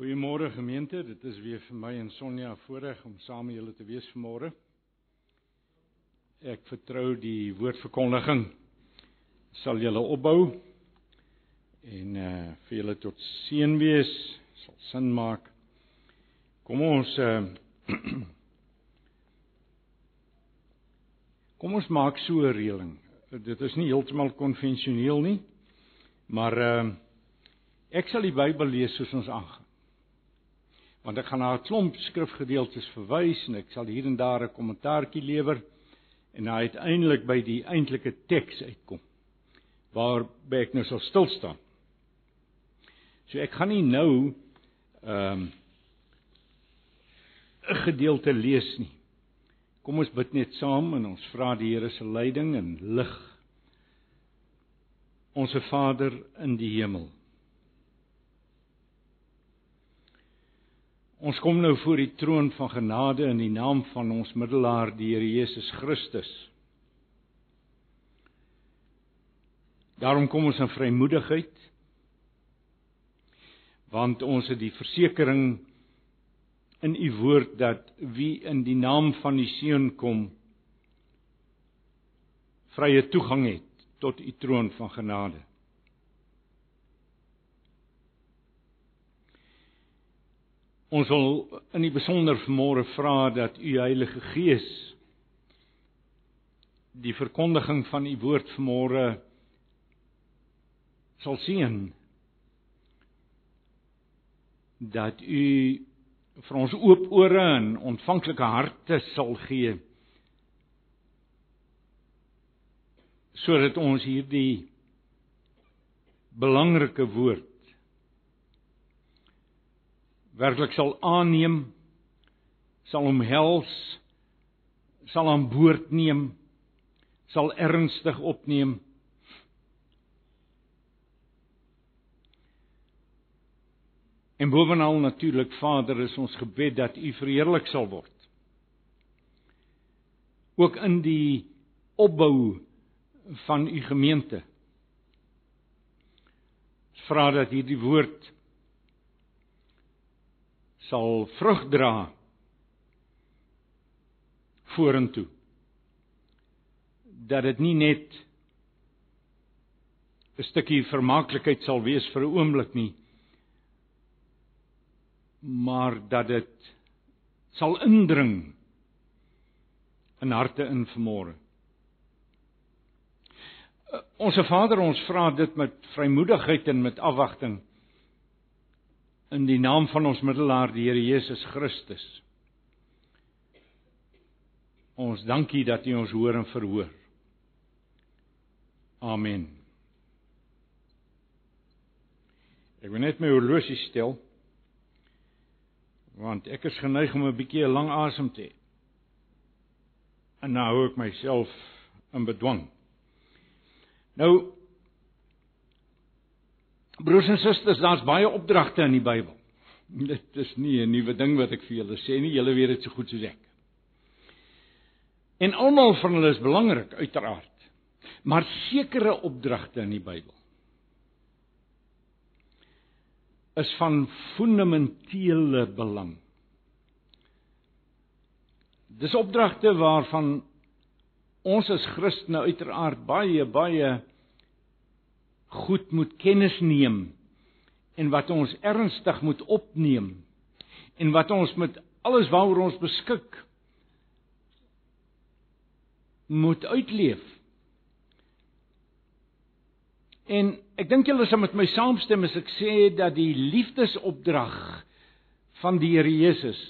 Goeiemôre gemeente, dit is weer vir my en Sonja voorreg om saam met julle te wees vanmôre. Ek vertrou die woordverkondiging sal julle opbou en eh uh, vir julle tot seën wees, sal sin maak. Kom ons eh uh, Kom ons maak so 'n reëling. Dit is nie heeltemal konvensioneel nie, maar ehm uh, ek sal die Bybel lees soos ons aangaan want ek gaan na 'n klomp skrifgedeeltes verwys en ek sal hier en daar 'n kommentaartjie lewer en dan uiteindelik by die eintlike teks uitkom waar ek nou sal stil staan. So ek gaan nie nou ehm um, 'n gedeelte lees nie. Kom ons bid net saam en ons vra die Here se leiding en lig. Onse Vader in die hemel. Ons kom nou voor die troon van genade in die naam van ons middelaar die Here Jesus Christus. Daarom kom ons in vrymoedigheid want ons het die versekering in u woord dat wie in die naam van die Seun kom vrye toegang het tot u troon van genade. Ons wil in die besonder vanmôre vra dat u Heilige Gees die verkondiging van u woord vanmôre sal seën. Dat u vir ons oop ore en ontvanklike harte sal gee sodat ons hierdie belangrike woord werklik sal aanneem, sal omhels, sal aan boord neem, sal ernstig opneem. En bovenal natuurlik Vader is ons gebed dat U verheerlik sal word. Ook in die opbou van U gemeente. Vra dat hierdie woord sal vrug dra vorentoe. Dat dit nie net 'n stukkie vermaaklikheid sal wees vir 'n oomblik nie maar dat dit sal indring in harte in vermoere Onse Vader ons vra dit met vrymoedigheid en met afwagting in die naam van ons middelaar die Here Jesus Christus. Ons dankie dat U ons hoor en verhoor. Amen. Ek wil net my horlosie stel want ek is geneig om 'n bietjie 'n lang asem te hê. En nou hou ek myself in bedwang. Nou Broers en susters, daar's baie opdragte in die Bybel. Dit is nie 'n nuwe ding wat ek vir julle sê nie, julle weet dit so goed soos ek. En almal van hulle is belangrik uiteraard. Maar sekere opdragte in die Bybel is van fundamentele belang. Dis opdragte waarvan ons as Christene uiteraard baie baie goed moet kennis neem en wat ons ernstig moet opneem en wat ons met alles waaroor ons beskik moet uitleef. En ek dink julle sal met my saamstem as ek sê dat die liefdesopdrag van die Here Jesus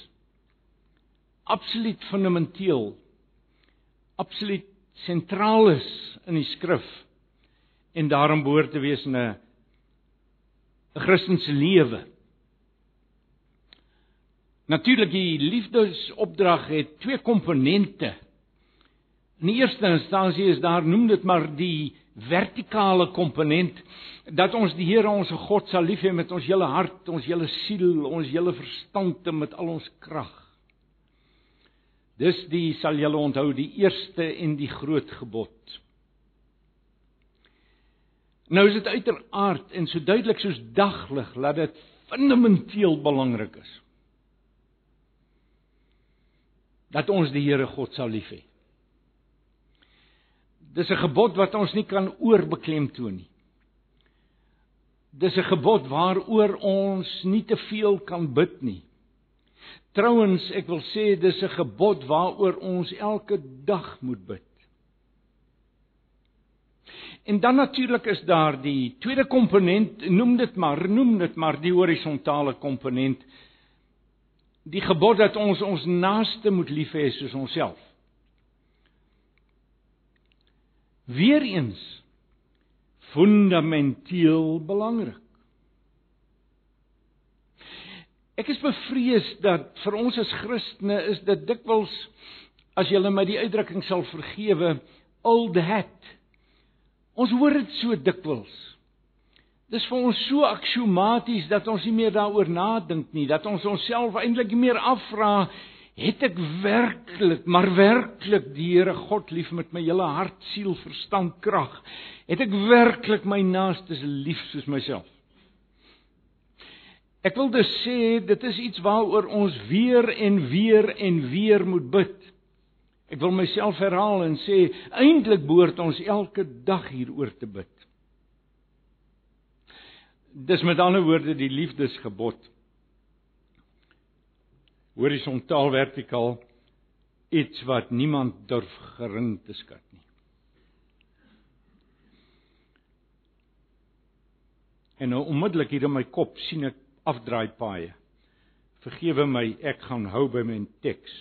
absoluut fundamenteel absoluut sentraal is in die skrif en daarom behoort te wees 'n 'n Christelike lewe. Natuurlik die liefdesopdrag het twee komponente. In die eerste instansie is daar noem dit maar die vertikale komponent dat ons die Here ons God sal lief hê met ons hele hart, ons hele siel, ons hele verstand en met al ons krag. Dis die sal julle onthou die eerste en die groot gebod. Nou is dit uiteraard en so duidelik soos daglig dat dit fundamenteel belangrik is. Dat ons die Here God sal lief hê. Dis 'n gebod wat ons nie kan oorbeklemtoon nie. Dis 'n gebod waaroor ons nie te veel kan bid nie. Trouwens, ek wil sê dis 'n gebod waaroor ons elke dag moet bid. En dan natuurlik is daar die tweede komponent, noem dit maar, noem dit maar die horisontale komponent. Die gebod dat ons ons naaste moet lief hê soos onsself. Weereens fundamenteel belangrik. Ek is bevrees dat vir ons as Christene is dit dikwels as jy my die uitdrukking sal vergewe, old hat. Ons hoor dit so dikwels. Dis vir ons so aksiomaties dat ons nie meer daaroor nadink nie, dat ons onsself eintlik nie meer afvra het ek werklik, maar werklik die Here God lief met my hele hart, siel, verstand, krag? Het ek werklik my naaste lief soos myself? Ek wil dus sê dit is iets waaroor ons weer en weer en weer moet bid. Ek wil myself herhaal en sê eintlik behoort ons elke dag hieroor te bid. Dis met ander woorde die liefdesgebod. Horisontaal vertikaal iets wat niemand durf gering te skat nie. En nou onmiddellik hier in my kop sien ek afdraaipaaie. Vergewe my, ek gaan hou by my teks.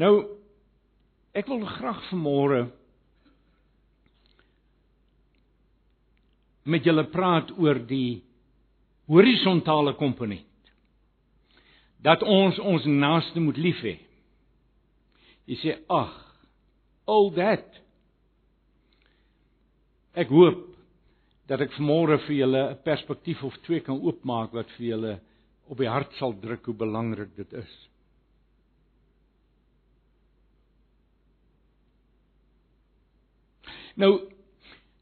Nou ek wil graag vanmôre met julle praat oor die horisontale komponent. Dat ons ons naaste moet lief hê. Jy sê ag, al dit. Ek hoop dat ek vanmôre vir julle 'n perspektief of twee kan oopmaak wat vir julle op die hart sal druk hoe belangrik dit is. Nou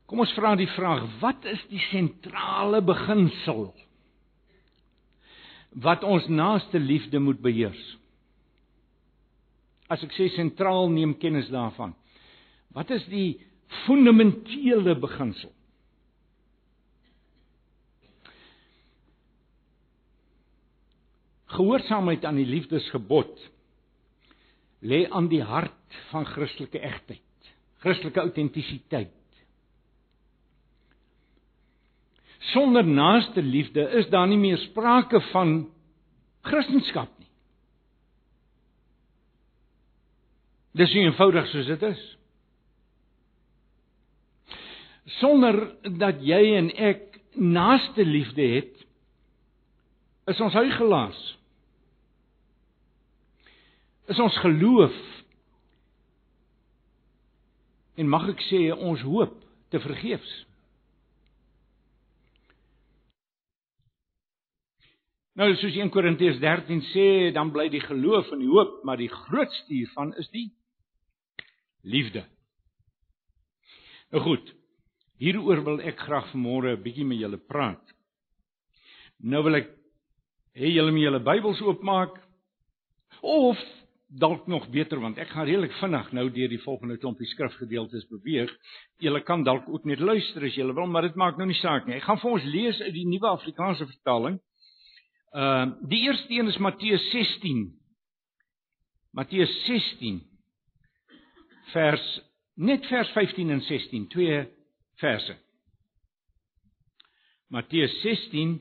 kom ons vra die vraag, wat is die sentrale beginsel wat ons naaste liefde moet beheers? As ek sê sentraal neem kennis daarvan. Wat is die fundamentele beginsel? Gehoorsaamheid aan die liefdesgebod lê aan die hart van Christelike egtheid, Christelike autentisiteit. Sonder naaste liefde is daar nie meer sprake van Christendom nie. Dis nie eenvoudig soos dit is. Sonder dat jy en ek naaste liefde het, is ons huigelaars is ons geloof en mag ek sê ons hoop te vergeefs. Nou soos 1 Korintiërs 13 sê, dan bly die geloof en die hoop, maar die grootste hiervan is die liefde. Nou goed. Hieroor wil ek graag vanmôre 'n bietjie met julle praat. Nou wil ek hê julle moet julle Bybels oopmaak of dalk nog beter want ek gaan redelik vinnig nou deur die volgende klompie skrifgedeeltes beweeg. Julle kan dalk ook net luister as julle wil, maar dit maak nou nie saak nie. Ek gaan vir ons lees uit die Nuwe Afrikaanse vertaling. Ehm uh, die eerste een is Matteus 16. Matteus 16 vers net vers 15 en 16, twee verse. Matteus 16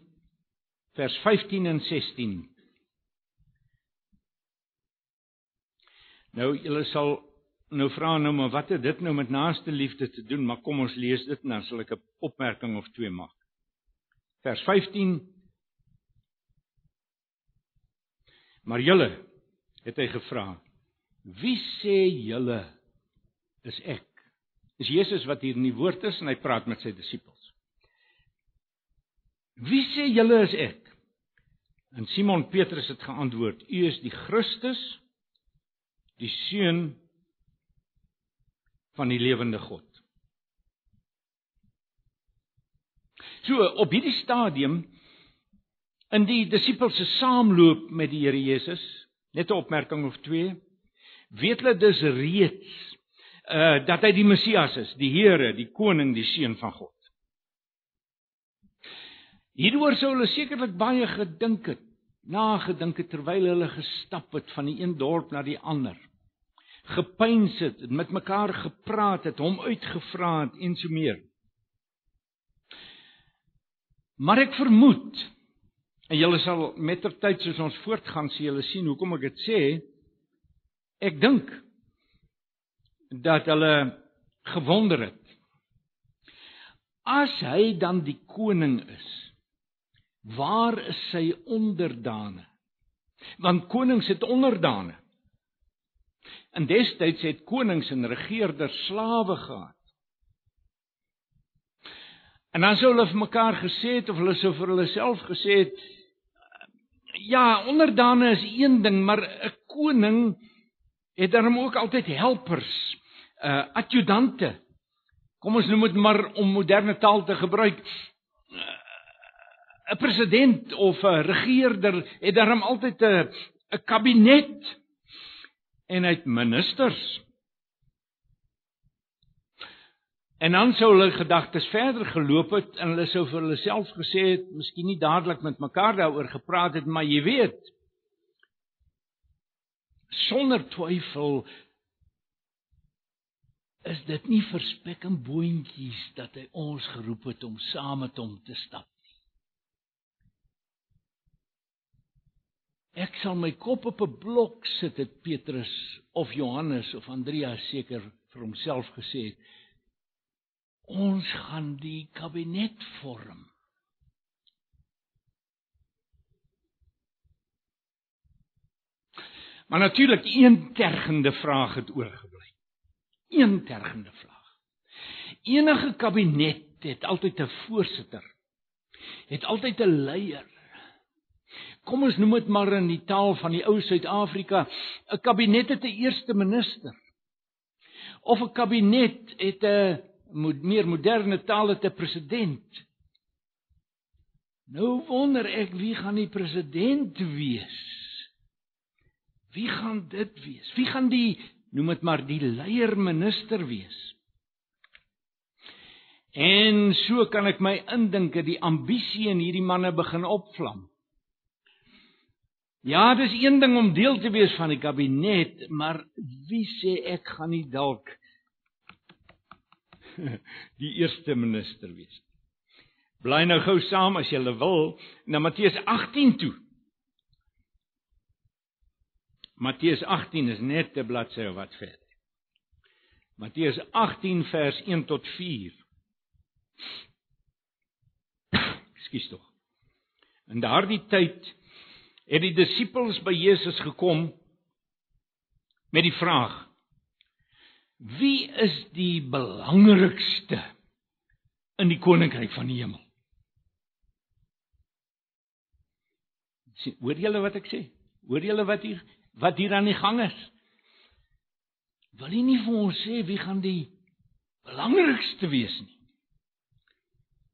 vers 15 en 16. Nou julle sal nou vra nou maar wat het dit nou met naaste liefde te doen? Maar kom ons lees dit en dan sal ek 'n opmerking of twee maak. Vers 15 Maar julle het hy gevra: Wie sê julle is ek? Dis Jesus wat hier in die woord is en hy praat met sy disippels. Wie sê julle is ek? En Simon Petrus het geantwoord: U is die Christus, die seun van die lewende God. So op hierdie stadium In die disippels se saamloop met die Here Jesus, net 'n opmerking of twee, weet hulle dus reeds uh dat hy die Messias is, die Here, die koning, die seun van God. Hieroor sou hulle sekerlik baie gedink het, nagedink het terwyl hulle gestap het van die een dorp na die ander. Gepeins het, met mekaar gepraat het, hom uitgevra het en so meer. Maar ek vermoed en julle sal mettertyd soos ons voortgaan sien julle sien hoekom ek dit sê. Ek dink dat hulle gewonder het. As hy dan die koning is, Waar is sy onderdane? Want konings het onderdane. In destyds het konings en regerders slawe gehad. En dan sou hulle vir mekaar gesê het of hulle sou vir hulle self gesê het ja, onderdane is een ding, maar 'n koning het dan ook altyd helpers, uh adjudante. Kom ons noem dit maar om moderne taal te gebruik, 'n president of 'n regerder het daarom altyd 'n 'n kabinet en hy het ministers. En dan sou hulle gedagtes verder geloop het en hulle sou vir hulle self gesê het, miskien nie dadelik met mekaar daaroor gepraat het, maar jy weet sonder twyfel is dit nie verspek en boontjies dat hy ons geroep het om saam met hom te stap Ek sal my kop op 'n blok sit het Petrus of Johannes of Andreas seker vir homself gesê het. Ons gaan die kabinet vorm. Maar natuurlik een tergende vraag het oorgebly. Een tergende vraag. Enige kabinet het altyd 'n voorsitter. Het altyd 'n leier kom ons noem dit maar in die taal van die ou Suid-Afrika, 'n kabinet het 'n eerste minister. Of 'n kabinet het 'n meer moderne taal het 'n president. Nou wonder ek wie gaan die president wees? Wie gaan dit wees? Wie gaan die noem dit maar die leierminister wees? En so kan ek my indink dat die ambisie in hierdie manne begin opvlam. Ja, dis een ding om deel te wees van die kabinet, maar wie sê ek gaan nie dalk die eerste minister wees nie. Bly nou gou saam as jy wil na Matteus 18 toe. Matteus 18 is net 'n bladsy of wat verder. Matteus 18 vers 1 tot 4. Ekskuus tog. In daardie tyd het die disippels by Jesus gekom met die vraag: Wie is die belangrikste in die koninkryk van die hemel? Sien, hoor julle wat ek sê? Hoor julle wat hier wat hier aan die gang is? Wil jy nie vir ons sê wie gaan die belangrikste wees nie?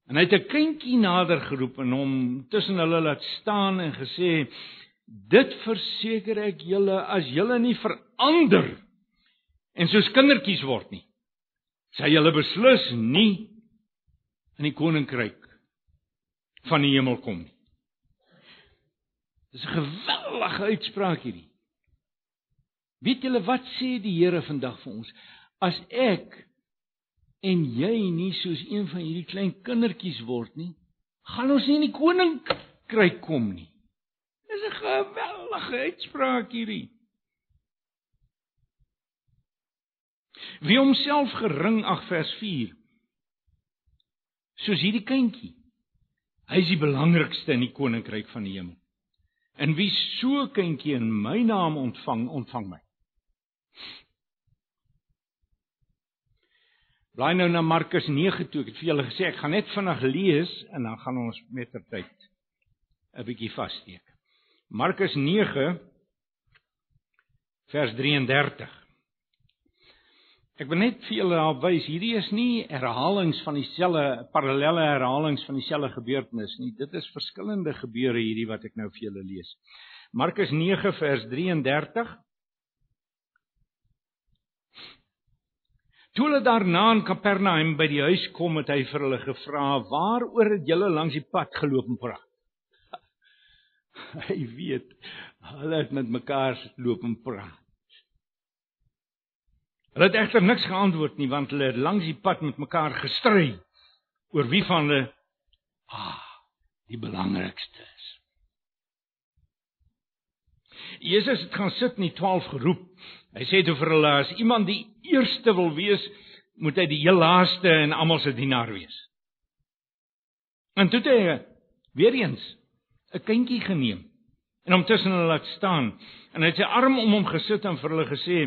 En hy het 'n kindjie nader geroep en hom tussen hulle laat staan en gesê: "Dit verseker ek julle as julle nie verander en soos kindertjies word nie, sal julle beslis nie in die koninkryk van die hemel kom nie." Dis 'n geweldige uitspraak hierdie. Weet julle wat sê die Here vandag vir ons? As ek en jy nie soos een van hierdie klein kindertjies word nie, gaan ons nie in die koninkryk kom nie. Dis 'n geweldige uitspraak hierdie. Wie homself gering ag vers 4. Soos hierdie kindjie. Hy is die belangrikste in die koninkryk van die hemel. En wie so kindjie in my naam ontvang, ontvang my. Blaai nou na Markus 9 toe. Ek het vir julle gesê ek gaan net vinnig lees en dan gaan ons met ter tyd 'n bietjie vassteek. Markus 9 vers 33. Ek wil net vir julle daar wys, hierdie is nie herhalings van dieselfde parallelle herhalings van dieselfde gebeurtenis nie. Dit is verskillende gebeure hierdie wat ek nou vir julle lees. Markus 9 vers 33 Toe hulle daarna in Kapernaum by die huis kom, het hy vir hulle gevra: "Waaroor het julle langs die pad geloop en praat?" Hy weet, hulle het met mekaar loop en praat. Hulle het egter niks geantwoord nie want hulle het langs die pad met mekaar gestry oor wie van hulle ah, die belangrikste is. Jesus het gaan sit en die 12 geroep. Hy sê toe vir hulle as iemand die eerste wil wees, moet hy die heel laaste en almal se dienaar wees. En toe het hy weer eens 'n kindjie geneem en hom tussen hulle laat staan. En hy het sy arm om hom gesit en vir hulle gesê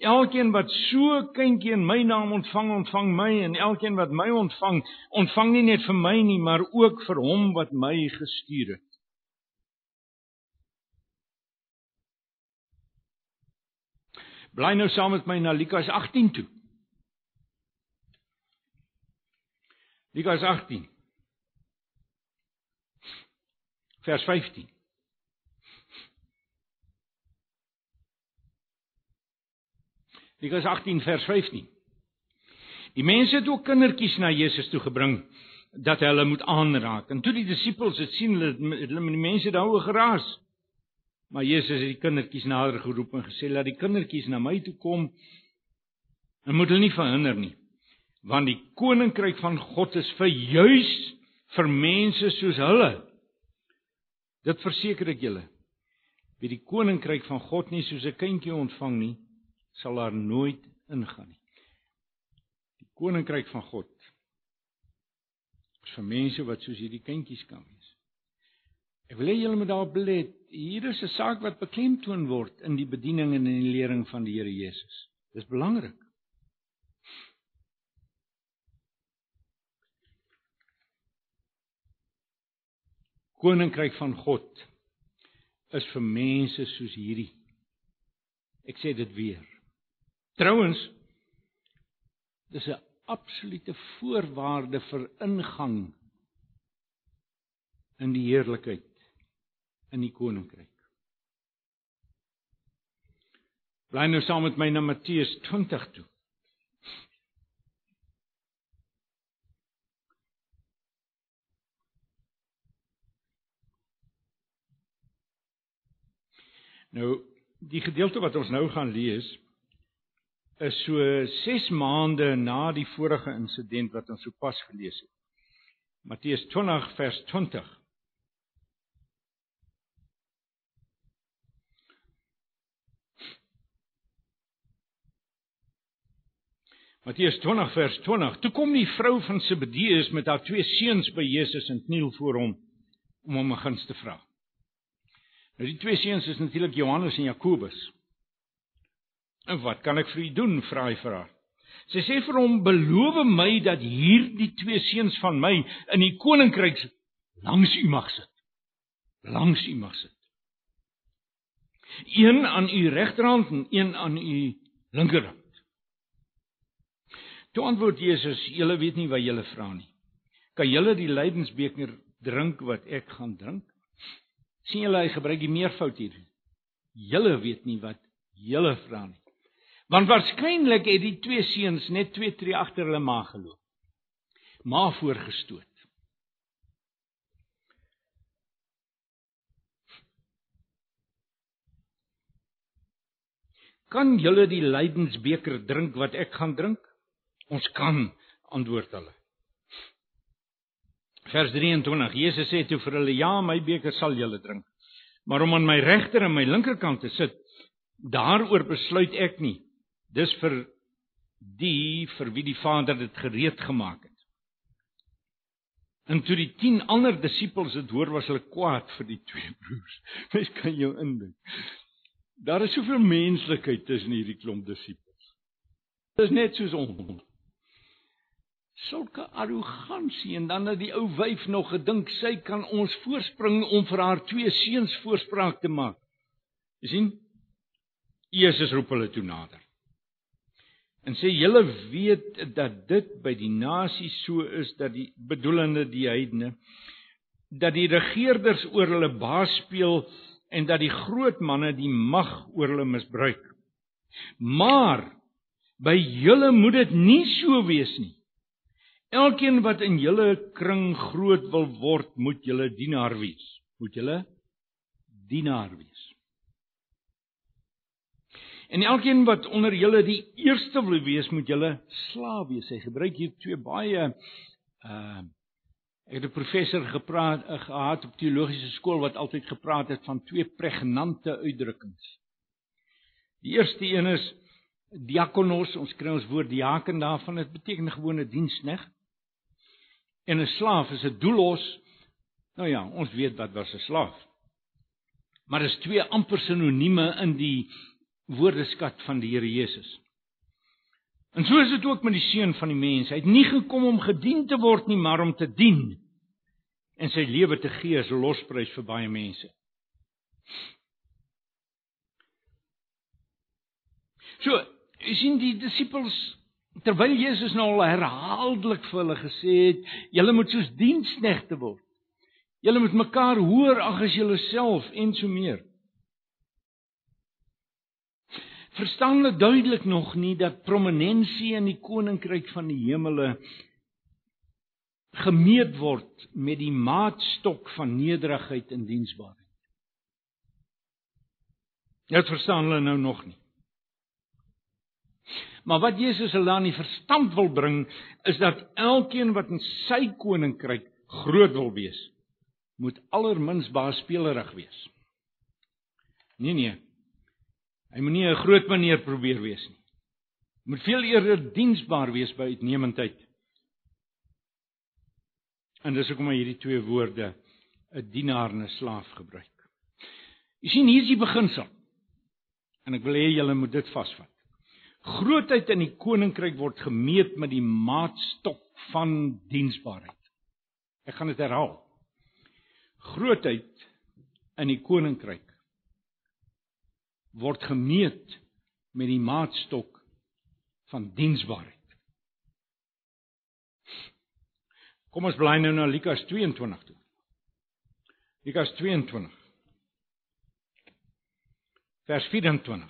elkeen wat so 'n kindjie in my naam ontvang ontvang my. En elkeen wat my ontvang ontvang nie net vir my nie maar ook vir hom wat my gestuur het Bly nou saam met my na Lukas 18 toe. Lukas 18 vers 15 Lukas 18 vers 15 Die mense het ook kindertjies na Jesus toe gebring dat hulle moet aanraak. En toe die disippels dit sien, hulle hulle die mense daaroor geraas. Maar Jesus het die kindertjies nader geroep en gesê: "Laat die kindertjies na my toe kom en moet hulle nie verhinder nie, want die koninkryk van God is vir juis vir mense soos hulle." Dit verseker ek julle. Wie die koninkryk van God nie soos 'n kindjie ontvang nie, sal daar nooit ingaan nie. Die koninkryk van God is vir mense wat soos hierdie kindjies kan wees. Ek wil hê julle moet daarop let. Hier is 'n saak wat beklemtoon word in die bediening en in die lering van die Here Jesus. Dis belangrik. Koninkryk van God is vir mense soos hierdie. Ek sê dit weer. Trouwens dis 'n absolute voorwaarde vir ingang in die heerlikheid in die koninkryk. Bly nou saam met my na Matteus 20 toe. Nou die gedeelte wat ons nou gaan lees is so 6 maande na die vorige insident wat ons sopas gelees het. Matteus 20 vers 20. Matteus 20 vers 20. Toe kom die vrou van Zebedeus met haar twee seuns by Jesus en kniel voor hom om hom 'n guns te vra. Nou die twee seuns is natuurlik Johannes en Jakobus. En wat kan ek vir u doen? vra hy vir haar. Sy sê vir hom: "Beloof my dat hierdie twee seuns van my in die koninkryk langs u mag sit. Langs u mag sit. Een aan u regterhand en een aan u linkerhand." Toe antwoord Jesus: "Julle weet nie wat julle vra nie. Kan julle die lydensbeker drink wat ek gaan drink?" sien julle hy gebruik die meervoud hier. Julle weet nie wat julle vra nie. Want waarskynlik het die twee seuns net twee tree agter hulle ma geloop. Ma voorgestoot. Kan julle die lydensbeker drink wat ek gaan drink? Ons kan, antwoord hulle. Vers 23. Jesus sê toe vir hulle: "Ja, my beker sal julle drink. Maar om aan my regter en my linkerkant te sit, daaroor besluit ek nie." Dis vir die vir wie die Vader dit gereed gemaak het. En toe die 10 ander disippels dit hoor, was hulle kwaad vir die twee broers. Mens kan jou indink. Daar is soveel menslikheid tussen hierdie klomp disippels. Dis net soos ons. Sulke arrogansie en dan het die ou wyf nog gedink sy kan ons voorspring om vir haar twee seuns voorspraak te maak. Jy sien? Jesus roep hulle toe nader. En sê julle weet dat dit by die nasies so is dat die bedoelende die heidene dat die regerders oor hulle baas speel en dat die groot manne die mag oor hulle misbruik. Maar by julle moet dit nie so wees nie. Elkeen wat in julle kring groot wil word, moet julle dienaar wees. Moet julle dienaar wees. En elkeen wat onder julle die eerste wil wees, moet julle slaaf wees. Hy gebruik hier twee baie uh ek het 'n professor gepraat uh, gehad op teologiese skool wat altyd gepraat het van twee pregnante uitdrukkings. Die eerste een is diakonos, ons kry ons woord diaken daarvan, dit beteken gewone diensknegt. En 'n slaaf is 'n doulos. Nou ja, ons weet wat was 'n slaaf. Maar dis twee amper sinonieme in die woordeskat van die Here Jesus. En so is dit ook met die seun van die mens. Hy het nie gekom om gedien te word nie, maar om te dien en sy lewe te gee as losprys vir baie mense. So, jy sien die disippels terwyl Jesus nou al herhaaldelik vir hulle gesê het, julle moet soos diensknegte word. Julle moet mekaar hoor ag as julleself en so meer verstaan hulle duidelik nog nie dat prominensie in die koninkryk van die hemele gemeet word met die maatstok van nederigheid en diensbaarheid. Dit verstaan hulle nou nog nie. Maar wat Jesus hulle aan die verstand wil bring is dat elkeen wat in sy koninkryk groot wil wees, moet allermins baasspelerig wees. Nee nee, Hy moenie 'n groot meneer probeer wees nie. Moet veel eerder diensbaar wees by uitnemendheid. En dis hoekom hy hierdie twee woorde 'n dienaar en 'n slaaf gebruik. Jy sien hier is die beginsel. En ek wil hê julle moet dit vasvat. Grootheid in die koninkryk word gemeet met die maatstok van diensbaarheid. Ek gaan dit herhaal. Grootheid in die koninkryk word gemeet met die maatstok van diensbaarheid. Kom ons bly nou na Lukas 22 toe. Lukas 22 vers 24.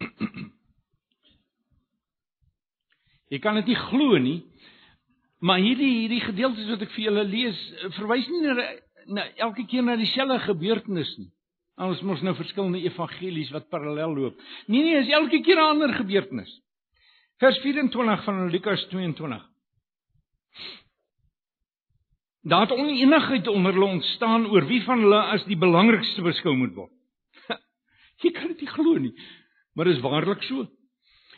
Jy kan dit nie glo nie, maar hierdie hierdie gedeeltes wat ek vir julle lees, verwys nie na, na elke keer na dieselfde gebeurtenis nie. Ons mos nou verskillende evangelies wat parallel loop. Nee nee, is elke keer 'n ander gebeurtenis. Vers 24 van Lukas 22. Daar het onenigheid onder hulle ontstaan oor wie van hulle as die belangrikste beskou moet word. Jy kan dit nie glo nie, maar dit is waarlik so.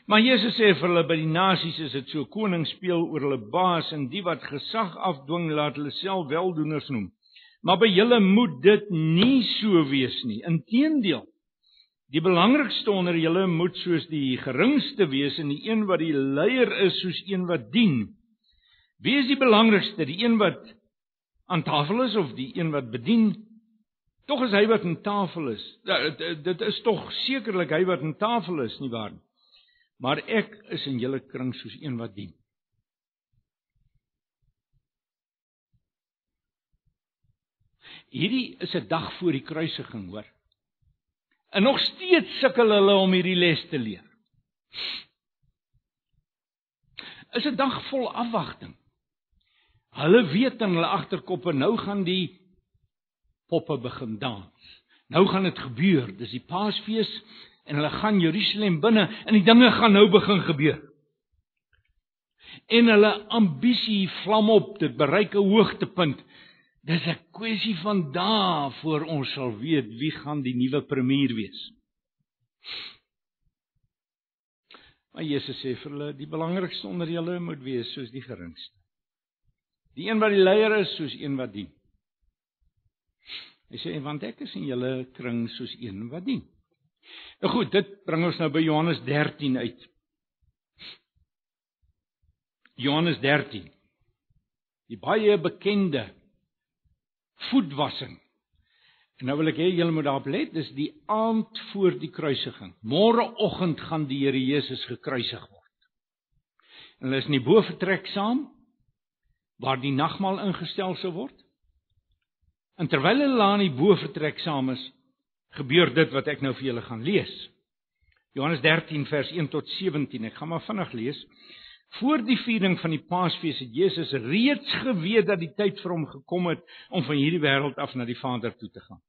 Maar Jesus sê vir hulle by die nasies is dit so koning speel oor hulle baas en die wat gesag afdwing laat hulle self weldoeners noem. Maar by julle moet dit nie so wees nie. Inteendeel, die belangrikste onder julle moet soos die geringste wees en die een wat die leier is soos een wat dien. Wie is die belangrikste? Die een wat aan tafel is of die een wat bedien? Tog is hy wat aan tafel is. Dit is tog sekerlik hy wat aan tafel is, nie waar nie? Maar ek is in julle kring soos een wat dien. Hierdie is 'n dag voor die kruisiging, hoor. En nog steeds sukkel hulle om hierdie les te leer. Is 'n dag vol afwagting. Hulle weet in hulle agterkoppe nou gaan die poppe begin dans. Nou gaan dit gebeur. Dis die Paasfees en hulle gaan Jerusalem binne en die dinge gaan nou begin gebeur. En hulle ambisie vlam op, dit bereik 'n hoogtepunt. Dis 'n kwessie van dae voor ons sal weet wie gaan die nuwe premier wees. Maar Jesus sê vir hulle, die belangrikste onder julle moet wees soos die geringste. Die een wat die leier is, soos een wat dien. Hy sê want ek is in julle kring soos een wat dien. Nou goed, dit bring ons nou by Johannes 13 uit. Johannes 13. Die baie bekende voetwassing En nou wil ek hê julle moet daarop let, dis die aand voor die kruisiging. Môreoggend gaan die Here Jesus gekruisig word. En hulle is in die bofortrek saam waar die nagmaal ingestel sou word. En terwyl hulle aan die bofortrek saam is, gebeur dit wat ek nou vir julle gaan lees. Johannes 13 vers 1 tot 17. Ek gaan maar vinnig lees. Voor die viering van die Paasfees het Jesus reeds geweet dat die tyd vir hom gekom het om van hierdie wêreld af na die Vader toe te gaan.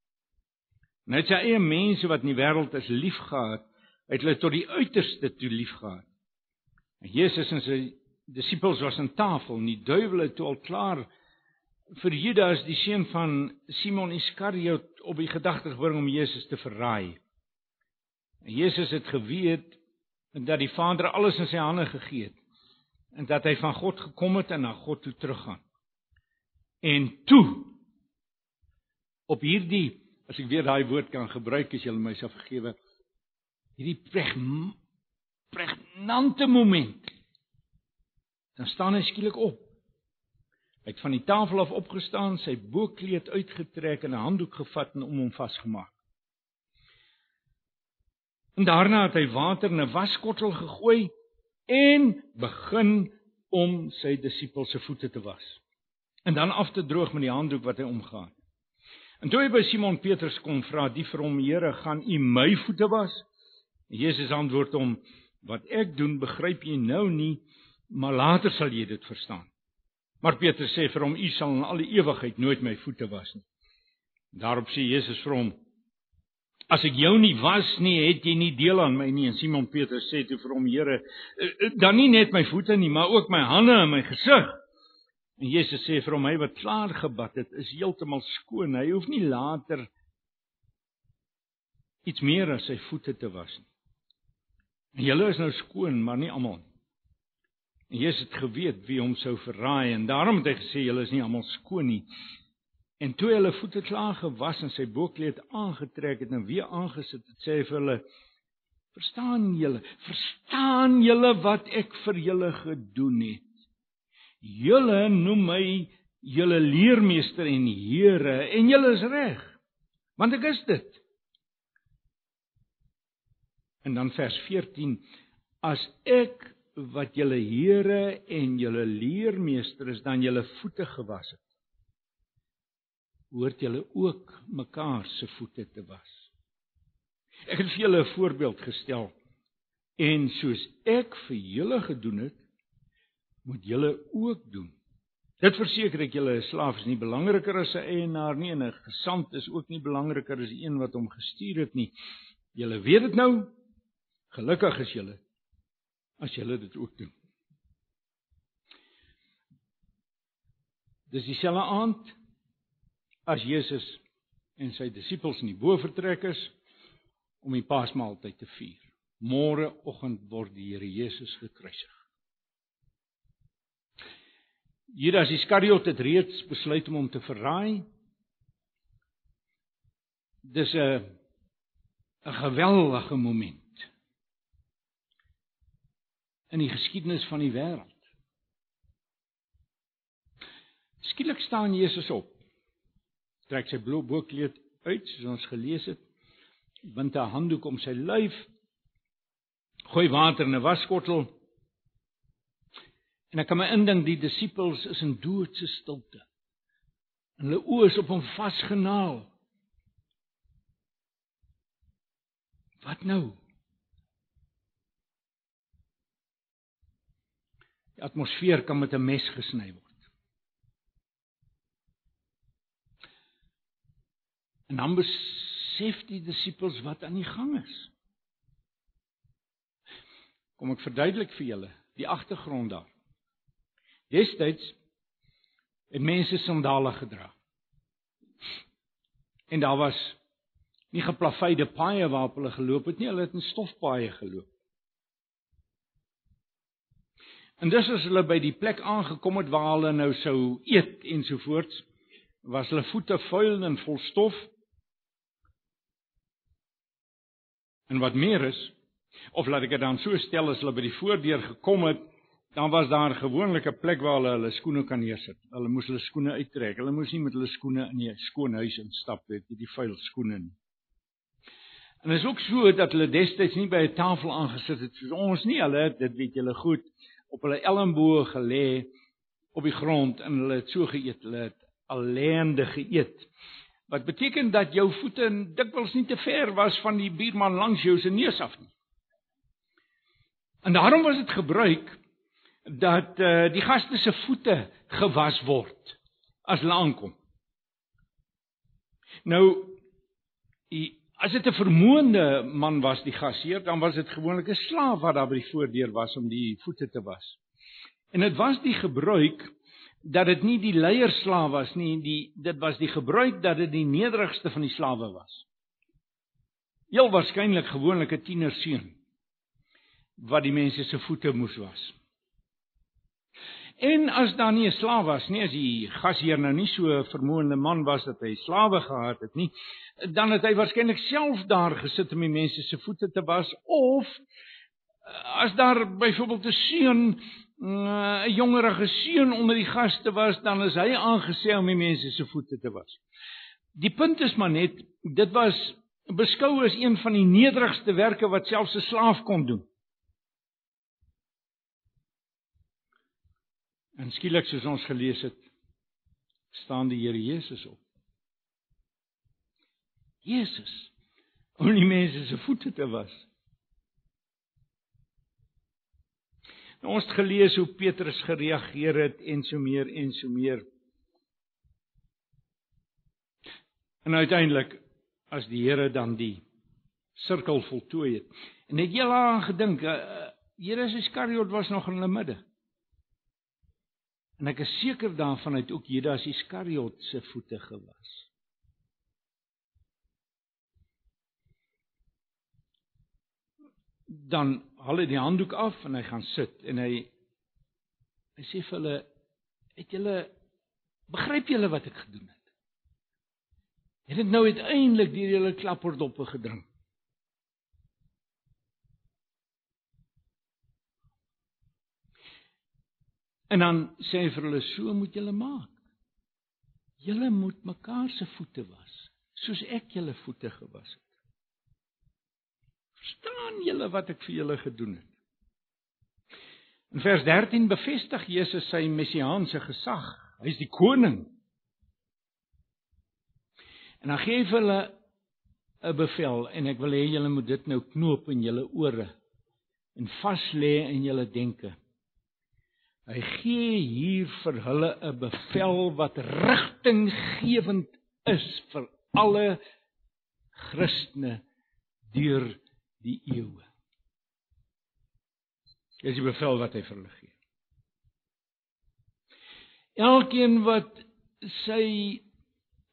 Net sy eie mense wat in die wêreld is liefgehad, het hulle tot die uiterste toe liefgehad. En Jesus en sy disippels was aan tafel en die duiwel het al klaar vir Judas die seun van Simon Iskariot op die gedagte gebring om Jesus te verraai. En Jesus het geweet dat die Vader alles in sy hande gegee het en dat hy van God gekom het en na God toe teruggaan. En toe op hierdie as ek weer daai woord kan gebruik as jy my sal vergewe hierdie preg pregnante moment dan staan hy skielik op hy het van die tafel af opgestaan sy bokkleed uitgetrek en 'n handdoek gevat en om hom vasgemaak en daarna het hy water in 'n waskottel gegooi en begin om sy disippels se voete te was en dan af te droog met die handdoek wat hy omgehad En toe hy by Simon Petrus kom vra, "Die vir hom, Here, gaan U my voete was?" Jesus antwoord hom, "Wat ek doen, begryp jy nou nie, maar later sal jy dit verstaan." Maar Petrus sê vir hom, "U sal in al die ewigheid nooit my voete was nie." Daarop sê Jesus vir hom, "As ek jou nie was nie, het jy nie deel aan my nie." En Simon Petrus sê toe vir hom, "Here, eh, dan nie net my voete nie, maar ook my hande en my gesig." En Jesus sê vir hom hy wat klaar gebad het, is heeltemal skoon. Hy hoef nie later iets meer as sy voete te was nie. En julle is nou skoon, maar nie almal nie. En Jesus het geweet wie hom sou verraai en daarom het hy gesê julle is nie almal skoon nie. En toe hulle voete klaar gewas en sy bokkleed aangetrek het en weer aangesit het, sê hy vir hulle: "Verstaan julle? Verstaan julle wat ek vir julle gedoen het?" Julle noem my julle leermeester en Here en julle is reg. Want ek is dit. En dan vers 14 as ek wat julle Here en julle leermeester is dan julle voete gewas het. Hoort julle ook mekaar se voete te was. Ek het vir julle 'n voorbeeld gestel en soos ek vir julle gedoen het moet julle ook doen. Dit verseker ek julle 'n slaaf is nie belangriker as 'n eienaar nie en 'n gesant is ook nie belangriker as die een wat hom gestuur het nie. Julle weet dit nou. Gelukkig is julle as julle dit ook doen. Dis dieselfde aand as Jesus en sy disippels in die bofortrek is om die Paasmaaltyd te vier. Môreoggend word die Here Jesus gekruisig. Judas Iskariot het reeds besluit om hom te verraai. Dis 'n 'n geweldige moment in die geskiedenis van die wêreld. Skielik staan Jesus op. Trek sy blou bokkleed uit, soos ons gelees het, bind 'n handdoek om sy lyf, gooi water in 'n waskottel En ek kan my indink die disippels is in doodse stilte. En hulle oë is op hom vasgenaal. Wat nou? Die atmosfeer kan met 'n mes gesny word. En dan besef die disippels wat aan die gang is. Kom ek verduidelik vir julle die agtergrond daar. Destyds het mense sandale gedra. En daar was nie geplaveide paaie waarop hulle geloop het nie, hulle het in stofpaaie geloop. En dis as hulle by die plek aangekom het waar hulle nou sou eet ensovoorts, was hulle voete vuil en vol stof. En wat meer is, of laat ek dit dan so stel as hulle by die voordeur gekom het, dan was daar 'n plek waar hulle hulle skoene kan neersit. Hulle moes hulle skoene uittrek. Hulle moes nie met hulle skoene in die skoon huis instap weet jy, die vuil skoene nie. En dit is ook so dat hulle destyds nie by 'n tafel aangesit het soos ons nie. Hulle het dit weet julle goed op hulle elmboë gelê op die grond en hulle het so geëet. Hulle het alleendig geëet. Wat beteken dat jou voete dikwels nie te ver was van die buurman langs jou se neus af nie. En daarom was dit gebruik dat uh, die gaste se voete gewas word as hulle aankom. Nou as dit 'n vermoënde man was die gasheer, dan was dit gewoonlik 'n slaaf wat daar by die voordeur was om die voete te was. En dit was die gebruik dat dit nie die leierslaaf was nie, die dit was die gebruik dat dit die nederigste van die slawe was. Heel waarskynlik gewoonlik 'n tienerseun wat die mense se voete moes was. En as daar nie 'n slaaf was nie, as die gasheer nou nie so 'n vermoënde man was dat hy slawe gehad het nie, dan het hy waarskynlik self daar gesit om die mense se voete te was of eh, as daar byvoorbeeld 'n seun mm, 'n jongerige seun onder die gaste was, dan is hy aangesê om die mense se voete te was. Die punt is maar net, dit was beskou as een van die nederigste werke wat selfs 'n slaaf kon doen. En skielik soos ons gelees het, staan die Here Jesus op. Jesus om die mense se voete te was. Nou ons het gelees hoe Petrus gereageer het en so meer en so meer. En uiteindelik as die Here dan die sirkel voltooi het. En het jy al aan gedink, uh, Here Iskariot was nog in hulle midde. En ek is seker daarvan het ook Judas Iskariot se voete gewas. Dan haal hy die handdoek af en hy gaan sit en hy hy sê vir hulle het julle begryp julle wat ek gedoen het? Het dit nou uiteindelik deur julle klapperdoppe gedrink? En dan sê hy vir hulle so moet julle maak. Julle moet mekaar se voete was, soos ek julle voete gewas het. Verstaan julle wat ek vir julle gedoen het? In vers 13 bevestig Jesus sy messiaanse gesag. Hy's die koning. En dan gee hy hulle 'n bevel en ek wil hê julle moet dit nou knoop in julle ore en vas lê in julle denke. Hy gee hier vir hulle 'n bevel wat rigtinggewend is vir alle Christene deur die eeue. Dis die bevel wat hy vir hulle gee. Elkeen wat sy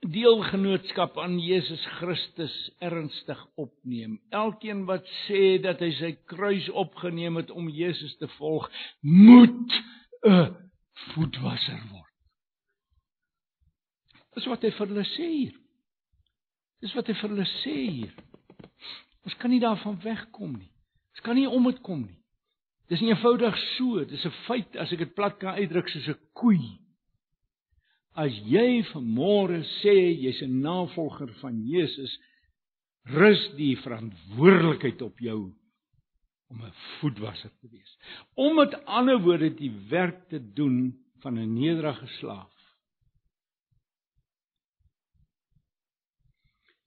deelgenootskap aan Jesus Christus ernstig opneem. Elkeen wat sê dat hy sy kruis opgeneem het om Jesus te volg, moet 'n voetwasser word. Dis wat hy vir hulle sê hier. Dis wat hy vir hulle sê hier. Ons kan nie daarvan wegkom nie. Ons kan nie om dit kom nie. Dis nie eenvoudig so, dis 'n feit as ek dit plat kan uitdruk soos 'n koei. As jy vanmôre sê jy's 'n navolger van Jesus, rus die verantwoordelikheid op jou om 'n voetwasser te wees. Om met ander woorde die werk te doen van 'n nederige slaaf.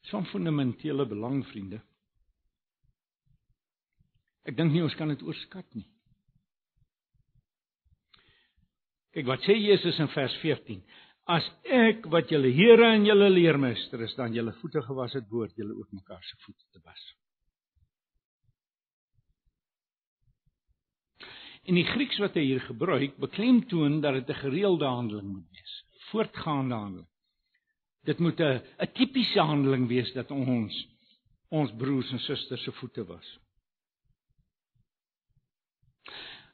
Som fundamentele belang vriende. Ek dink nie ons kan dit oorskat nie. Kyk wat sê Jesus in vers 14. As ek wat julle Here en julle leermeester is, dan julle voete gewas het, behoort julle ook mekaar se voete te was. En die Grieks wat hy hier gebruik, beklemtoon dat dit 'n gereelde handeling moet wees, voortgaande handeling. Dit moet 'n 'n tipiese handeling wees dat ons ons broers en susters se voete was.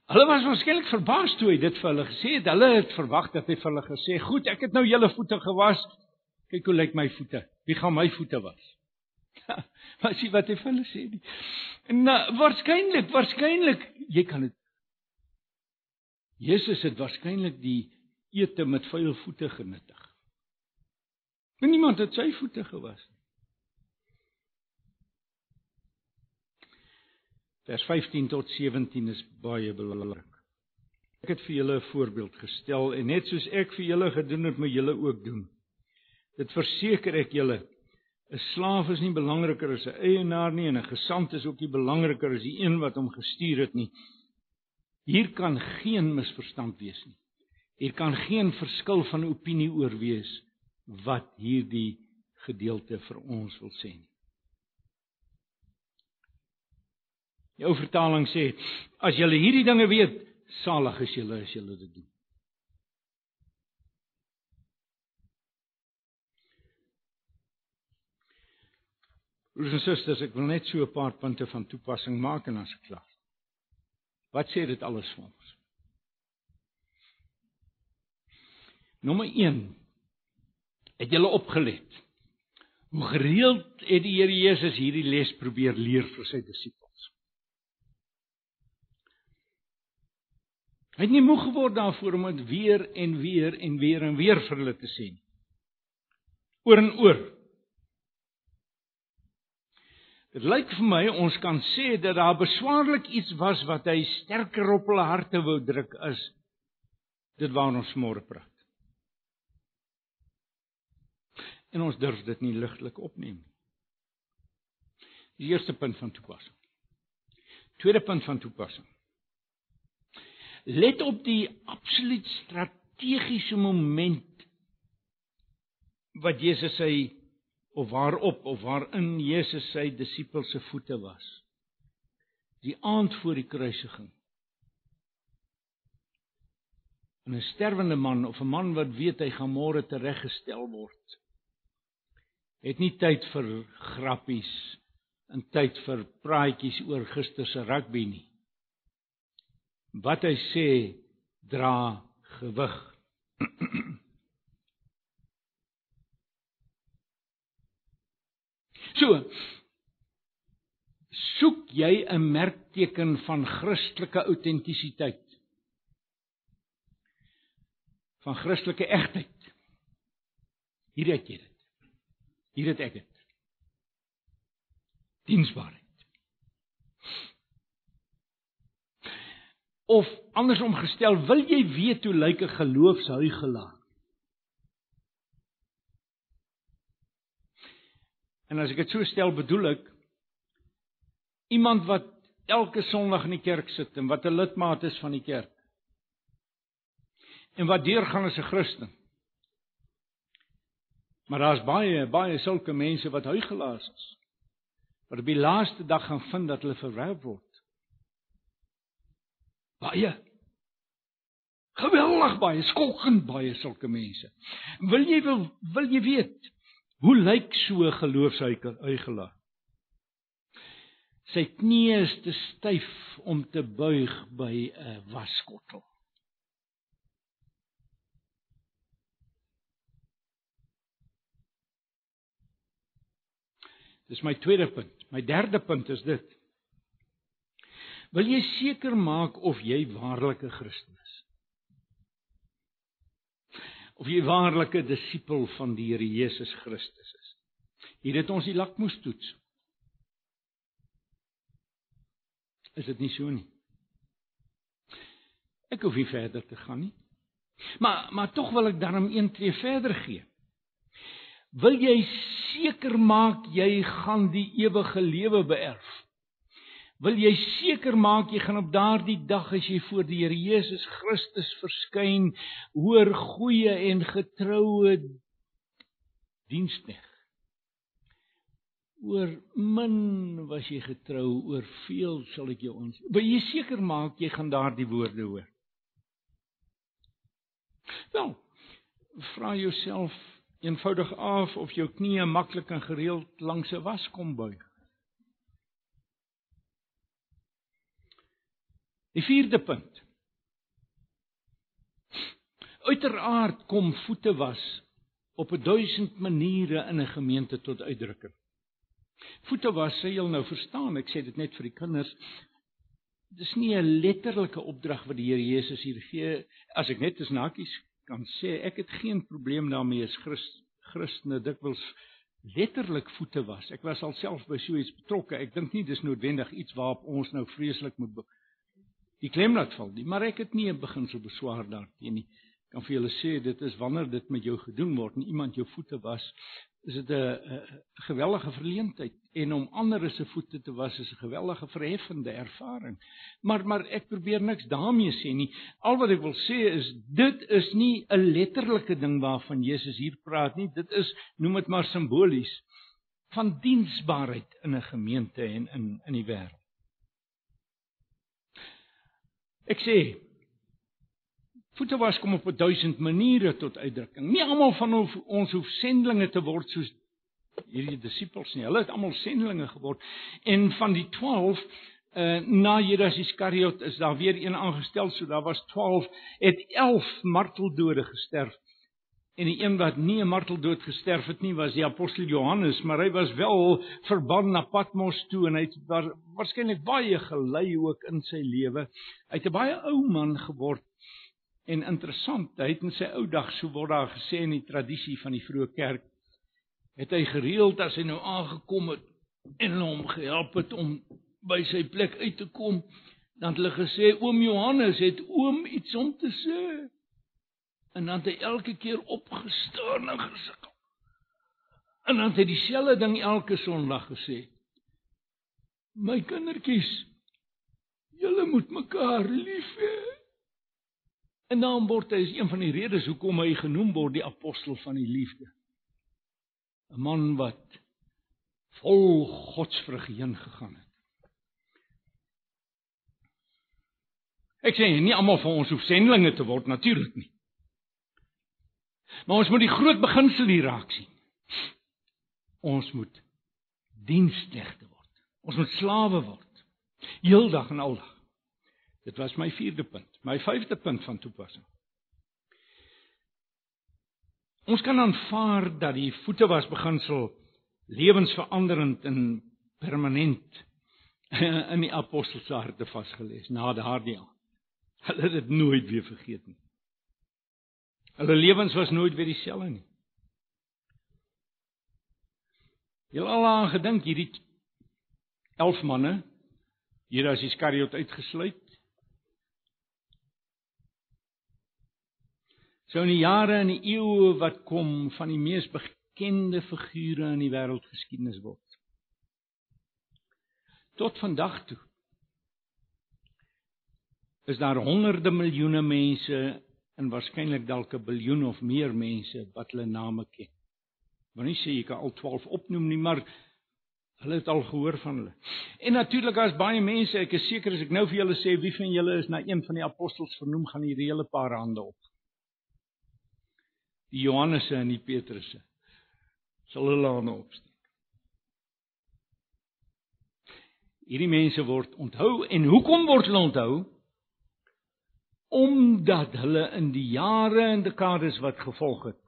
Hulle was waarskynlik verbaas toe hy dit vir hulle gesê het. Hulle het verwag dat hy vir hulle gesê, "Goed, ek het nou julle voete gewas. Kyk hoe lyk my voete. Wie gaan my voete was?" Maar sien wat hy vir hulle sê nie. En uh, waarskynlik, waarskynlik, jy kan dit Jesus het waarskynlik die ete met vuil voete genuttig. Maar niemand het sy voete gewas nie. Vers 15 tot 17 is baie belangrik. Ek het vir julle 'n voorbeeld gestel en net soos ek vir julle gedoen het, moet julle ook doen. Dit verseker ek julle, 'n slaaf is nie belangriker as 'n eienaar nie en 'n gesant is ook nie belangriker as die een wat hom gestuur het nie. Hier kan geen misverstand wees nie. Hier kan geen verskil van opinie oor wees wat hierdie gedeelte vir ons wil sê nie. Die ou vertaling sê: As julle hierdie dinge weet, salig is julle as julle dit doen. Broers en susters, ek wil net so 'n paar punte van toepassing maak en dan se klaar. Wat sê dit alles vir ons? Nommer 1. Het julle opgelet? Hoe gereeld het die Here Jesus hierdie les probeer leer vir sy disippels? Hy het nie moeg geword daarvoor om dit weer en weer en weer en weer vir hulle te sê nie. Oor en oor. Dit lyk vir my ons kan sê dat daar beswaarlik iets was wat hy sterker op hulle harte wou druk is dit waaroor ons môre praat. En ons durf dit nie ligtelik opneem nie. Die eerste punt van toepassing. Tweede punt van toepassing. Let op die absoluut strategiese moment wat Jesus sy of waarop of waarin Jesus sy disippels se voete was. Die aand voor die kruisiging. En 'n sterwende man of 'n man wat weet hy gaan môre tereggestel word, het nie tyd vir grappies en tyd vir praatjies oor gister se rugby nie. Wat hy sê dra gewig. So soek jy 'n merkteken van Christelike autentisiteit. Van Christelike egtheid. Hier het jy dit. Hier het ek dit. Diensbaarheid. Of andersom gestel, wil jy weet hoe lyk 'n geloofshuigelaar? En as ek dit so stel, bedoel ek iemand wat elke Sondag in die kerk sit en wat 'n lidmaat is van die kerk. En wat deurgaan as 'n Christen. Maar daar's baie baie sulke mense wat huigelaars is. Wat op die laaste dag gaan vind dat hulle verwerp word. Baie geweldig baie, skokkend baie sulke mense. Wil jy wil, wil jy weet Hoe lyk so 'n geloofsuigelaar? Sy knieë is te styf om te buig by 'n waskottel. Dis my tweede punt. My derde punt is dit. Wil jy seker maak of jy waarlik 'n Christen is? of jy waarlik 'n disipel van die Here Jesus Christus is. Hier het ons die lakmoes toets. Is dit nie so nie? Ek hoef nie verder te gaan nie. Maar maar tog wil ek daarom een tree verder gee. Wil jy seker maak jy gaan die ewige lewe beerf? wil jy seker maak jy gaan op daardie dag as jy voor die Here Jesus Christus verskyn, hoor goeie en getroue dienskneg. Oor min was jy getrou, oor veel sal ek jou ons. Wil jy seker maak jy gaan daardie woorde hoor? Wel, vra jouself eenvoudig af of jou knieë maklik en gereeld langs 'n was kom buig. Die vierde punt. Uiteraard kom voete was op 'n duisend maniere in 'n gemeente tot uitdrukking. Voete was, sê julle nou verstaan, ek sê dit net vir die kinders. Dis nie 'n letterlike opdrag wat die Here Jesus hier gee. As ek net tussen hakies kan sê, ek het geen probleem daarmee as Christen, Christene dikwels letterlik voete was. Ek was alself by so iets betrokke. Ek dink nie dis noodwendig iets waarop ons nou vreeslik moet die klem laat val nie, maar ek het nie 'n beginsel beswaar daarteen nie. Ek kan vir julle sê dit is wanneer dit met jou gedoen word en iemand jou voete was, is dit 'n geweldige verleentheid en om ander se voete te was is 'n geweldige verheffende ervaring. Maar maar ek probeer niks daarmee sê nie. Al wat ek wil sê is dit is nie 'n letterlike ding waarvan Jesus hier praat nie. Dit is noem dit maar simbolies van diensbaarheid in 'n gemeente en in in die wêreld. Ek sê voete was kom op 'n duisend maniere tot uitdrukking. Nie almal van ons hoef sendlinge te word soos hierdie disippels nie. Hulle het almal sendlinge geword en van die 12 uh eh, na Judas Iskariot is daar weer een aangestel, so daar was 12, het 11 marteldode gesterf. En die een wat nie 'n marteldood gesterf het nie, was die apostel Johannes, maar hy was wel verban na Patmos toe en hy het waarskynlik baie gelei ook in sy lewe. Hy het 'n baie ou man geword. En interessant, hy het in sy ou dag, so word daar gesê in die tradisie van die vroeë kerk, het hy gereeld as hy nou aangekom het en hom gehelp het om by sy plek uit te kom, dan het hulle gesê oom Johannes het oom iets om te sê. En dan het hy elke keer opgestaan en gesukkel. En dan het hy dieselfde ding elke Sondag gesê. My kindertjies, julle moet mekaar lief hê. En dan word hy is een van die redes hoekom hy genoem word die apostel van die liefde. 'n man wat vol godsvrug heen gegaan het. Ek sê nie almal van ons hoef sendlinge te word natuurlik nie. Maar ons moet die groot beginsel hier raak sien. Ons moet diensknegte word. Ons moet slawe word. Heeldag en aldag. Dit was my 4de punt. My 5de punt van toepassing. Ons kan aanvaar dat die voete was beginsel lewensveranderend en permanent in die apostels se harte vasgelees na daardie aan. Hulle het dit nooit weer vergeet nie. Hulle lewens was nooit weer dieselfde nie. Jy al aan gedink hierdie 11 manne hier as Iskariot uitgesluit sou in die jare en die eeue wat kom van die mees bekende figure in die wêreldgeskiedenis word. Tot vandag toe is daar honderde miljoene mense en waarskynlik dalk 'n biljoen of meer mense wat hulle name ken. Maar nie sê jy kan al 12 opnoem nie, maar hulle het al gehoor van hulle. En natuurlik as baie mense, ek is seker as ek nou vir julle sê wie van julle is na een van die apostels vernoem, gaan hierdie hele paar hande op die Johannese en die Petrusse sal hulle aan opsteek. Hierdie mense word onthou en hoekom word hulle onthou? Omdat hulle in die jare en dekades wat gevolg het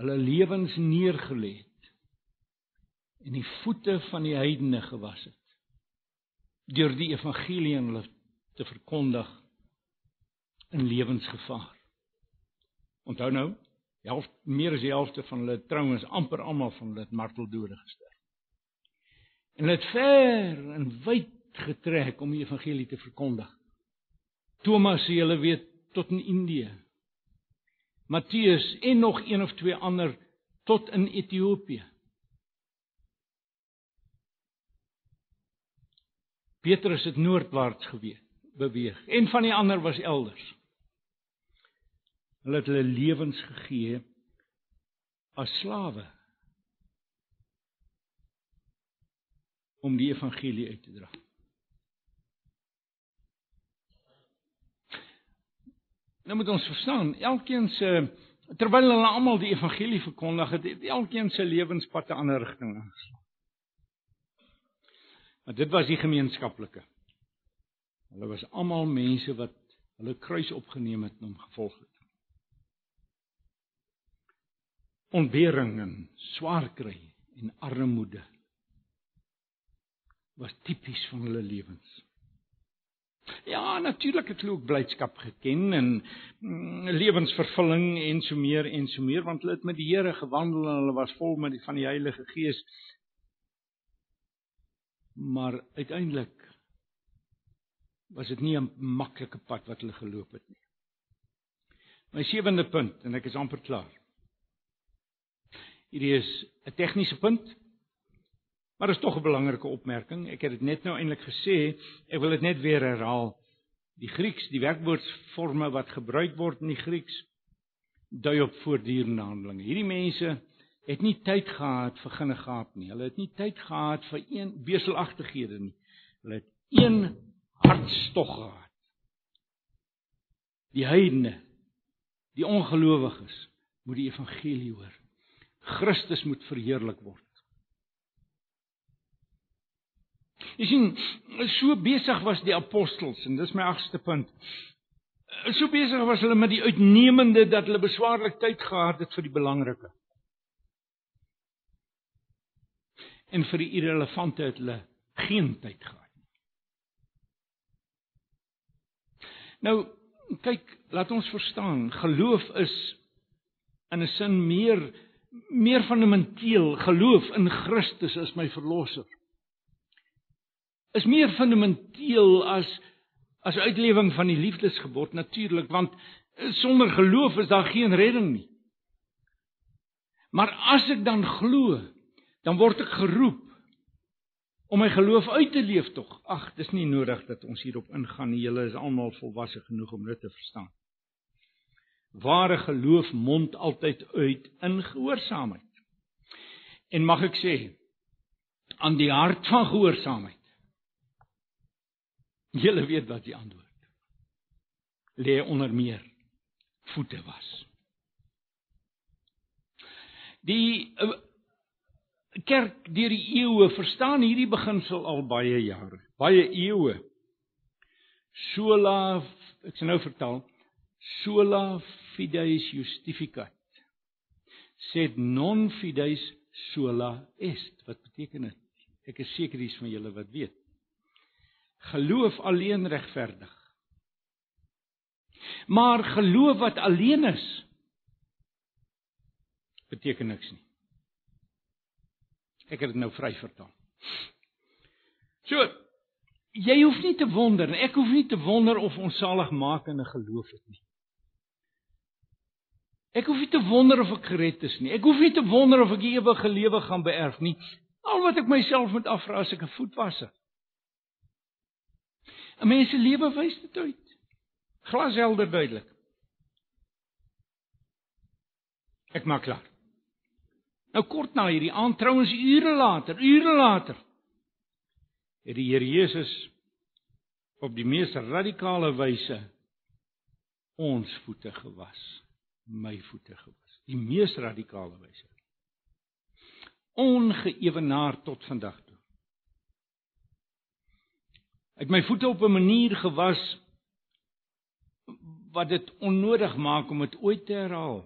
hulle lewens neergelê het en die voete van die heidene gewas het deur die evangelie aan hulle te verkondig in lewensgevaar. Onthou nou, helf meer as die helfte van hulle trouens amper almal van hulle het marteldode gesterf. En hulle het ver en wyd getrek om die evangelie te verkondig. Thomas hulle weet tot in Indië. Matteus en nog een of twee ander tot in Ethiopië. Petrus het noordwaarts gewees, beweeg en van die ander was elders. Hulle het hulle lewens gegee as slawe om die evangelie uit te dra. Nou moet ons verstaan, elkeen se terwyl hulle almal die evangelie verkondig het, het elkeen se lewenspad 'n ander rigting ingeslaan. Maar dit was die gemeenskaplike. Hulle was almal mense wat hulle kruis opgeneem het en hom gevolg het. ontbering en swaar kry en armoede was tipies van hulle lewens. Ja, natuurlik het hulle ook blydskap geken en mm, lewensvervulling en so meer en so meer want hulle het met die Here gewandel en hulle was vol met die van die Heilige Gees. Maar uiteindelik was dit nie 'n maklike pad wat hulle geloop het nie. My sewende punt en ek is amper klaar. Hierdie is 'n tegniese punt. Maar is tog 'n belangrike opmerking. Ek het dit net nou eintlik gesê, ek wil dit net weer herhaal. Die Grieks, die werkwoordsforme wat gebruik word in die Grieks dui op voortdurende handelinge. Hierdie mense het nie tyd gehad vir ginnegaap nie. Hulle het nie tyd gehad vir een beselagtighede nie. Hulle het een hartstog gehad. Die heidene, die ongelowiges moet die evangelie hoor. Christus moet verheerlik word. Jy sien, so besig was die apostels en dis my agste punt. So besig was hulle met die uitnemende dat hulle beswaarlik tyd gehad het vir die belangrike. En vir die irrelevante het hulle geen tyd gehad nie. Nou, kyk, laat ons verstaan, geloof is in 'n sin meer meer fundamenteel. Geloof in Christus as my verlosser is meer fundamenteel as as uitlewing van die liefdesgebod natuurlik want sonder geloof is daar geen redding nie. Maar as ek dan glo, dan word ek geroep om my geloof uit te leef tog. Ag, dis nie nodig dat ons hierop ingaan nie. Julle is almal volwasse genoeg om dit te verstaan. Ware geloof mond altyd uit in gehoorsaamheid. En mag ek sê aan die hart van gehoorsaamheid Julle weet wat die antwoord. Lê onder meer voete was. Die uh, kerk deur die eeue verstaan hierdie beginsel al baie jare, baie eeue. Sola, ek sê nou vertaal, sola fideis justificat. Sed non fideis sola est. Wat beteken dit? Ek is seker dis van julle wat weet geloof alleen regverdig. Maar geloof wat alleen is beteken niks nie. Ek het dit nou vry vertaal. So, jy hoef nie te wonder en ek hoef nie te wonder of ons saligmakende geloof het nie. Ek hoef nie te wonder of ek gered is nie. Ek hoef nie te wonder of ek ewige lewe gaan beerf nie. Al wat ek myself moet afvra as ek 'n voetwasser 'n Mens se lewe wys dit uit. Glashelder duidelik. Ek maak klaar. Nou kort na hierdie aand trouens ure later, ure later het die Here Jesus op die mees radikale wyse ons voete gewas, my voete gewas, die mees radikale wyse. Ongeëwenaar tot vandag het my voete op 'n manier gewas wat dit onnodig maak om dit ooit te herhaal.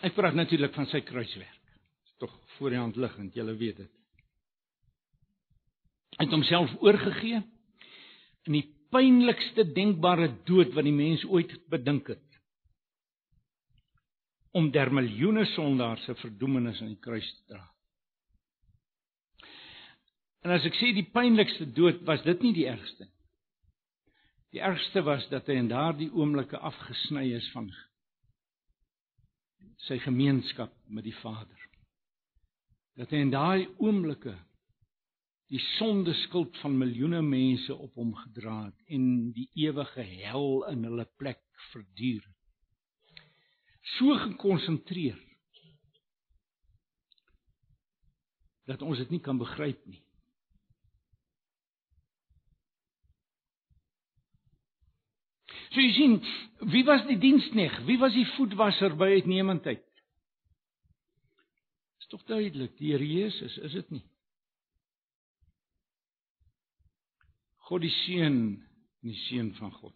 Ek praat natuurlik van sy kruiswerk. Dit is tog voor die hand liggend, julle weet dit. Hy het homself oorgegee in die pynlikste denkbare dood wat die mens ooit bedink het om der miljoene sondaars se verdoemenis aan die kruis te dra. En as ek sê die pynlikste dood was dit nie die ergste nie. Die ergste was dat hy in daardie oomblikke afgesny is van sy gemeenskap met die Vader. Dat hy in daai oomblikke die sonde skuld van miljoene mense op hom gedra het en die ewige hel in hulle plek verduur het so gekonsentreer dat ons dit nie kan begryp nie. So jy sien, wie was die dienskneg? Wie was die voetwasser by uitnemendheid? Is tog duidelik, die Here Jesus, is dit nie? God die Seun, die Seun van God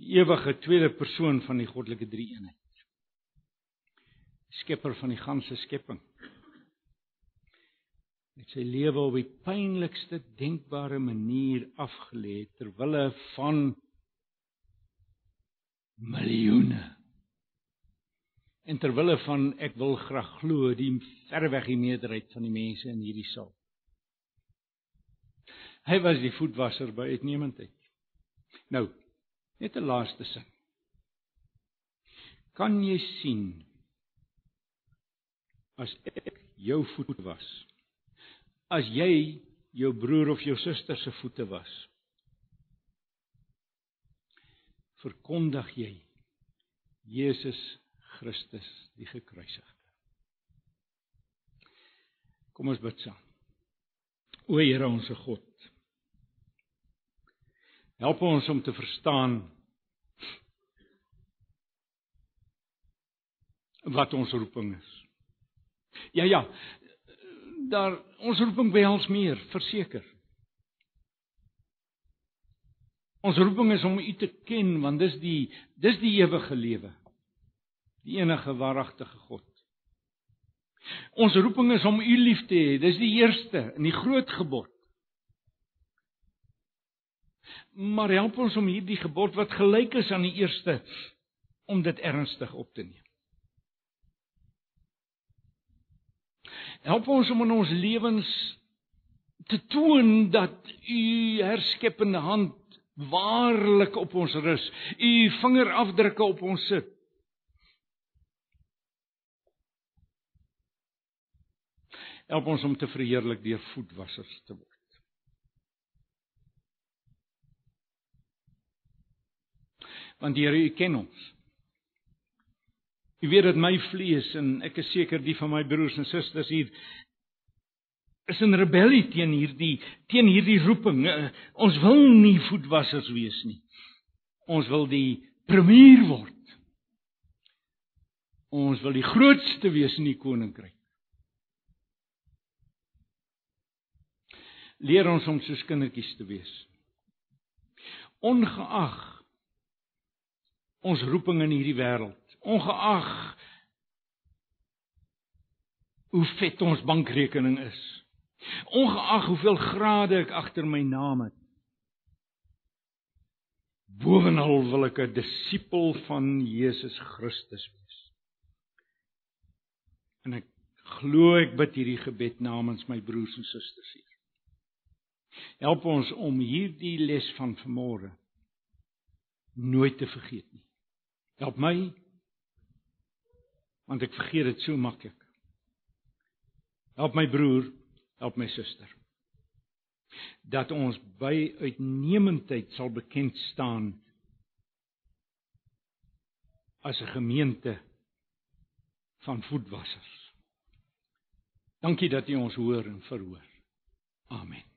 die ewige tweede persoon van die goddelike drie-eenheid. skepper van die ganse skepping. Het sy lewe op die pynlikste denkbare manier afgelê ter wille van miljoene. En ter wille van ek wil graag glo die verweg die meerderheid van die mense in hierdie saal. Hy was die voetwasser by uitnemendheid. Nou, net 'n laaste sin. Kan jy sien as ek jou voet was? As jy jou broer of jou suster se voete was? Verkondig jy Jesus Christus die gekruisigde. Kom ons bid saam. O Here ons God. Help ons om te verstaan wat ons roeping is. Ja ja. Daar ons roeping behels meer, verseker. Ons roeping is om U te ken want dis die dis die ewige lewe. Die enige waaragtige God. Ons roeping is om U lief te hê. Dis die eerste en die groot gebod. Maar help ons om hierdie gebod wat gelyk is aan die eerste om dit ernstig op te neem. Help ons om in ons lewens te toon dat u herskepende hand waarlik op ons rus. U vingerafdrukke op ons sit. Help ons om te verheerlik deur voetwassers te word. Want Here, U ken ons. U weet dat my vlees en ek is seker die van my broers en susters hier is in rebellie teen hierdie teen hierdie roeping. Uh, ons wil nie voetwassers wees nie. Ons wil die premier word. Ons wil die grootste wees in die koninkryk. Leer ons om soos kindertjies te wees. Ongeag ons roeping in hierdie wêreld, ongeag hoe vet ons bankrekening is, ongeag hoeveel grade ek agter my naam het. Bovenal wil ek 'n disipel van Jesus Christus wees. En ek glo ek bid hierdie gebed namens my broers en susters hier. Help ons om hierdie les van vanmôre nooit te vergeet nie. Help my want ek vergeet dit so maklik. Help my broer, help my suster. Dat ons by uitnemendheid sal bekend staan as 'n gemeente van voetwassers. Dankie dat U ons hoor en verhoor. Amen.